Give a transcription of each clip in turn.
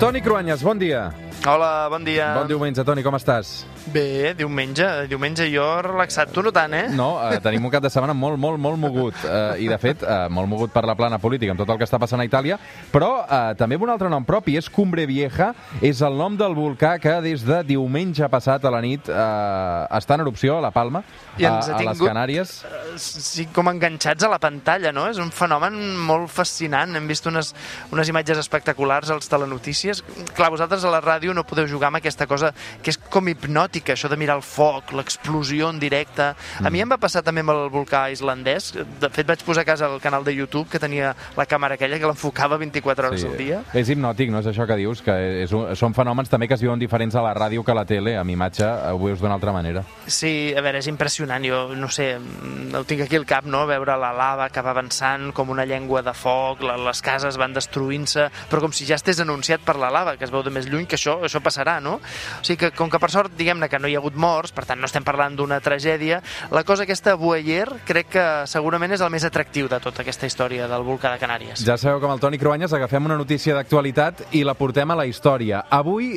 Toni Cruanyes, bon dia. Hola, bon dia. Bon diumenge, Toni, com estàs? Bé, diumenge. Diumenge jo relaxat. Tu no tant, eh? No, eh, tenim un cap de setmana molt, molt, molt mogut. Eh, I, de fet, eh, molt mogut per la plana política, amb tot el que està passant a Itàlia, però eh, també amb un altre nom propi, és Cumbre Vieja, és el nom del volcà que des de diumenge passat a la nit eh, està en erupció a la Palma, I a, a les Canàries. Eh, Sí, com enganxats a la pantalla, no? És un fenomen molt fascinant. Hem vist unes, unes imatges espectaculars als telenotícies. Clar, vosaltres a la ràdio no podeu jugar amb aquesta cosa que és com hipnòtica, això de mirar el foc, l'explosió en directe. A mi em va passar també amb el volcà islandès. De fet, vaig posar a casa el canal de YouTube que tenia la càmera aquella que l'enfocava 24 hores al dia. És hipnòtic, no és això que dius, que és un, són fenòmens també que es viuen diferents a la ràdio que a la tele, amb imatge ho veus d'una altra manera. Sí, a veure, és impressionant. Jo, no sé, mm, ho tinc aquí al cap, no? Veure la lava que va avançant com una llengua de foc, les cases van destruint-se, però com si ja estés anunciat per la lava, que es veu de més lluny, que això, això passarà, no? O sigui que, com que per sort, diguem-ne que no hi ha hagut morts, per tant no estem parlant d'una tragèdia, la cosa aquesta Boyer crec que segurament és el més atractiu de tota aquesta història del volcà de Canàries. Ja sabeu que amb el Toni Cruanyes agafem una notícia d'actualitat i la portem a la història. Avui,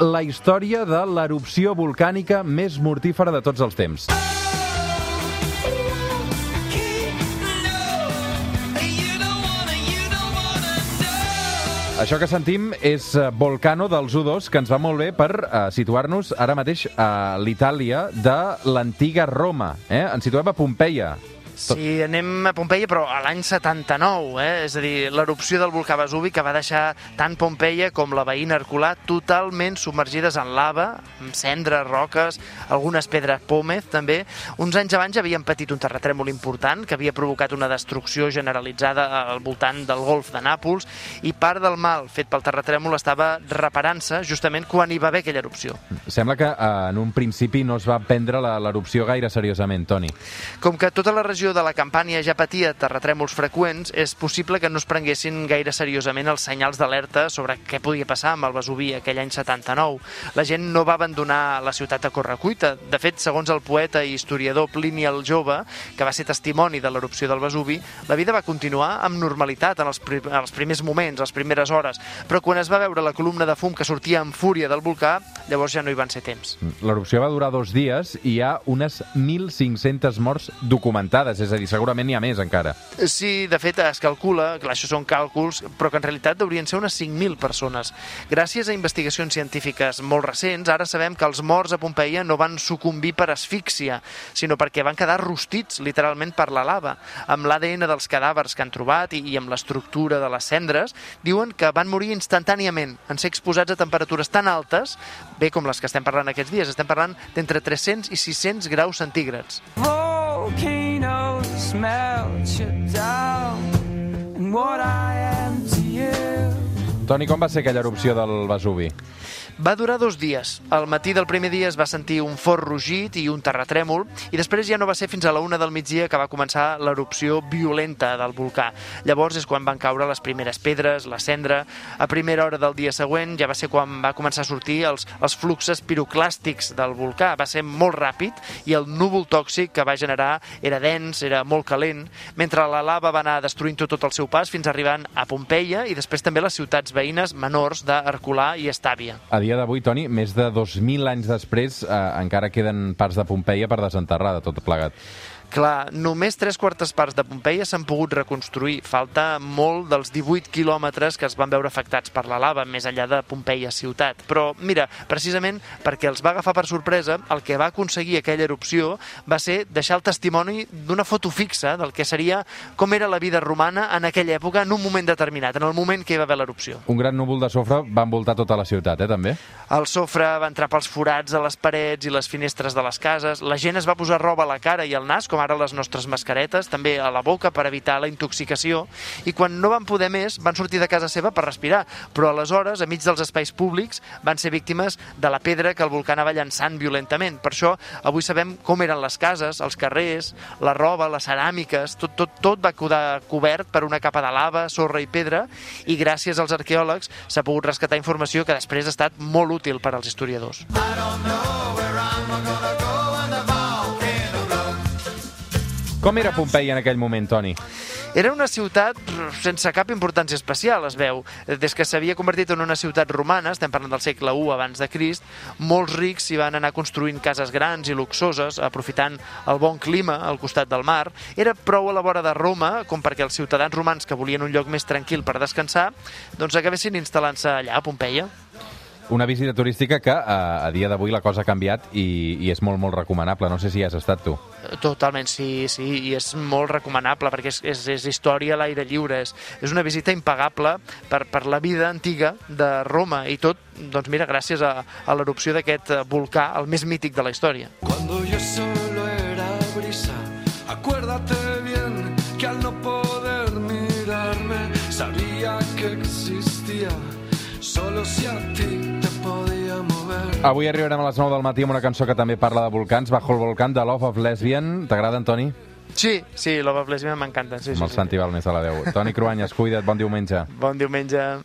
la història de l'erupció volcànica més mortífera de tots els temps. Això que sentim és eh, Volcano dels U2, que ens va molt bé per uh, situar-nos ara mateix a l'Itàlia de l'antiga Roma. Eh? Ens situem a Pompeia. Sí, anem a Pompeia, però a l'any 79, eh? és a dir, l'erupció del volcà Vesuvi que va deixar tant Pompeia com la veïna Herculà totalment submergides en lava, amb cendres, roques, algunes pedres pòmez també. Uns anys abans ja havien patit un terratrèmol important que havia provocat una destrucció generalitzada al voltant del golf de Nàpols i part del mal fet pel terratrèmol estava reparant-se justament quan hi va haver aquella erupció. Sembla que eh, en un principi no es va prendre la- l'erupció gaire seriosament, Toni. Com que tota la regió de la Campània ja patia terratrèmols freqüents, és possible que no es prenguessin gaire seriosament els senyals d'alerta sobre què podia passar amb el Vesuvi aquell any 79. La gent no va abandonar la ciutat a correcuita. De fet, segons el poeta i historiador Plini el Jove, que va ser testimoni de l'erupció del Vesuvi, la vida va continuar amb normalitat en els, en els primers moments, les primeres hores, però quan es va veure la columna de fum que sortia amb fúria del volcà, llavors ja no hi van ser temps. L'erupció va durar dos dies i hi ha unes 1.500 morts documentades, és a dir, segurament n'hi ha més encara. Sí, de fet, es calcula, clar, això són càlculs, però que en realitat haurien ser unes 5.000 persones. Gràcies a investigacions científiques molt recents, ara sabem que els morts a Pompeia no van sucumbir per asfíxia, sinó perquè van quedar rostits, literalment, per la lava. Amb l'ADN dels cadàvers que han trobat i, i amb l'estructura de les cendres, diuen que van morir instantàniament en ser exposats a temperatures tan altes, bé com les que estem parlant aquests dies, estem parlant d'entre 300 i 600 graus centígrads. Volcanoes melt you down. And what I Toni, com va ser aquella erupció del Vesuvi? Va durar dos dies. Al matí del primer dia es va sentir un fort rugit i un terratrèmol i després ja no va ser fins a la una del migdia que va començar l'erupció violenta del volcà. Llavors és quan van caure les primeres pedres, la cendra. A primera hora del dia següent ja va ser quan va començar a sortir els, els fluxes piroclàstics del volcà. Va ser molt ràpid i el núvol tòxic que va generar era dens, era molt calent, mentre la lava va anar destruint tot el seu pas fins arribant a Pompeia i després també les ciutats veïnes menors d'Herculà i Estàvia. A dia d'avui, Toni, més de 2.000 anys després, eh, encara queden parts de Pompeia per desenterrar de tot plegat. Clar, només tres quartes parts de Pompeia s'han pogut reconstruir. Falta molt dels 18 quilòmetres que es van veure afectats per la lava, més enllà de Pompeia ciutat. Però, mira, precisament perquè els va agafar per sorpresa, el que va aconseguir aquella erupció va ser deixar el testimoni d'una foto fixa del que seria com era la vida romana en aquella època, en un moment determinat, en el moment que hi va haver l'erupció. Un gran núvol de sofre va envoltar tota la ciutat, eh, també? El sofre va entrar pels forats a les parets i les finestres de les cases. La gent es va posar roba a la cara i al nas, com ara les nostres mascaretes, també a la boca per evitar la intoxicació. I quan no van poder més, van sortir de casa seva per respirar. Però aleshores, enmig dels espais públics, van ser víctimes de la pedra que el volcà anava llançant violentament. Per això, avui sabem com eren les cases, els carrers, la roba, les ceràmiques, tot, tot, tot va quedar cobert per una capa de lava, sorra i pedra, i gràcies als arqueòlegs s'ha pogut rescatar informació que després ha estat molt útil per als historiadors. Com era Pompeia en aquell moment, Toni? Era una ciutat sense cap importància especial, es veu. Des que s'havia convertit en una ciutat romana, estem parlant del segle I abans de Crist, molts rics s'hi van anar construint cases grans i luxoses, aprofitant el bon clima al costat del mar. Era prou a la vora de Roma com perquè els ciutadans romans que volien un lloc més tranquil per descansar doncs acabessin instal·lant-se allà, a Pompeia. Una visita turística que eh, a dia d'avui la cosa ha canviat i, i és molt, molt recomanable. No sé si hi has estat tu. Totalment, sí, sí, i és molt recomanable perquè és, és, és història a l'aire lliure, és, és una visita impagable per, per la vida antiga de Roma i tot, doncs mira, gràcies a, a l'erupció d'aquest eh, volcà, el més mític de la història. Cuando yo solo era brisa, Avui arribarem a les 9 del matí amb una cançó que també parla de volcans, Bajo el volcán, de Love of Lesbian. T'agrada, Antoni? Sí, sí, Love of Lesbian m'encanta. Sí, Amb sí, el sí. Santi Balmes a la 10. Toni Cruanyes, cuida't, bon diumenge. Bon diumenge.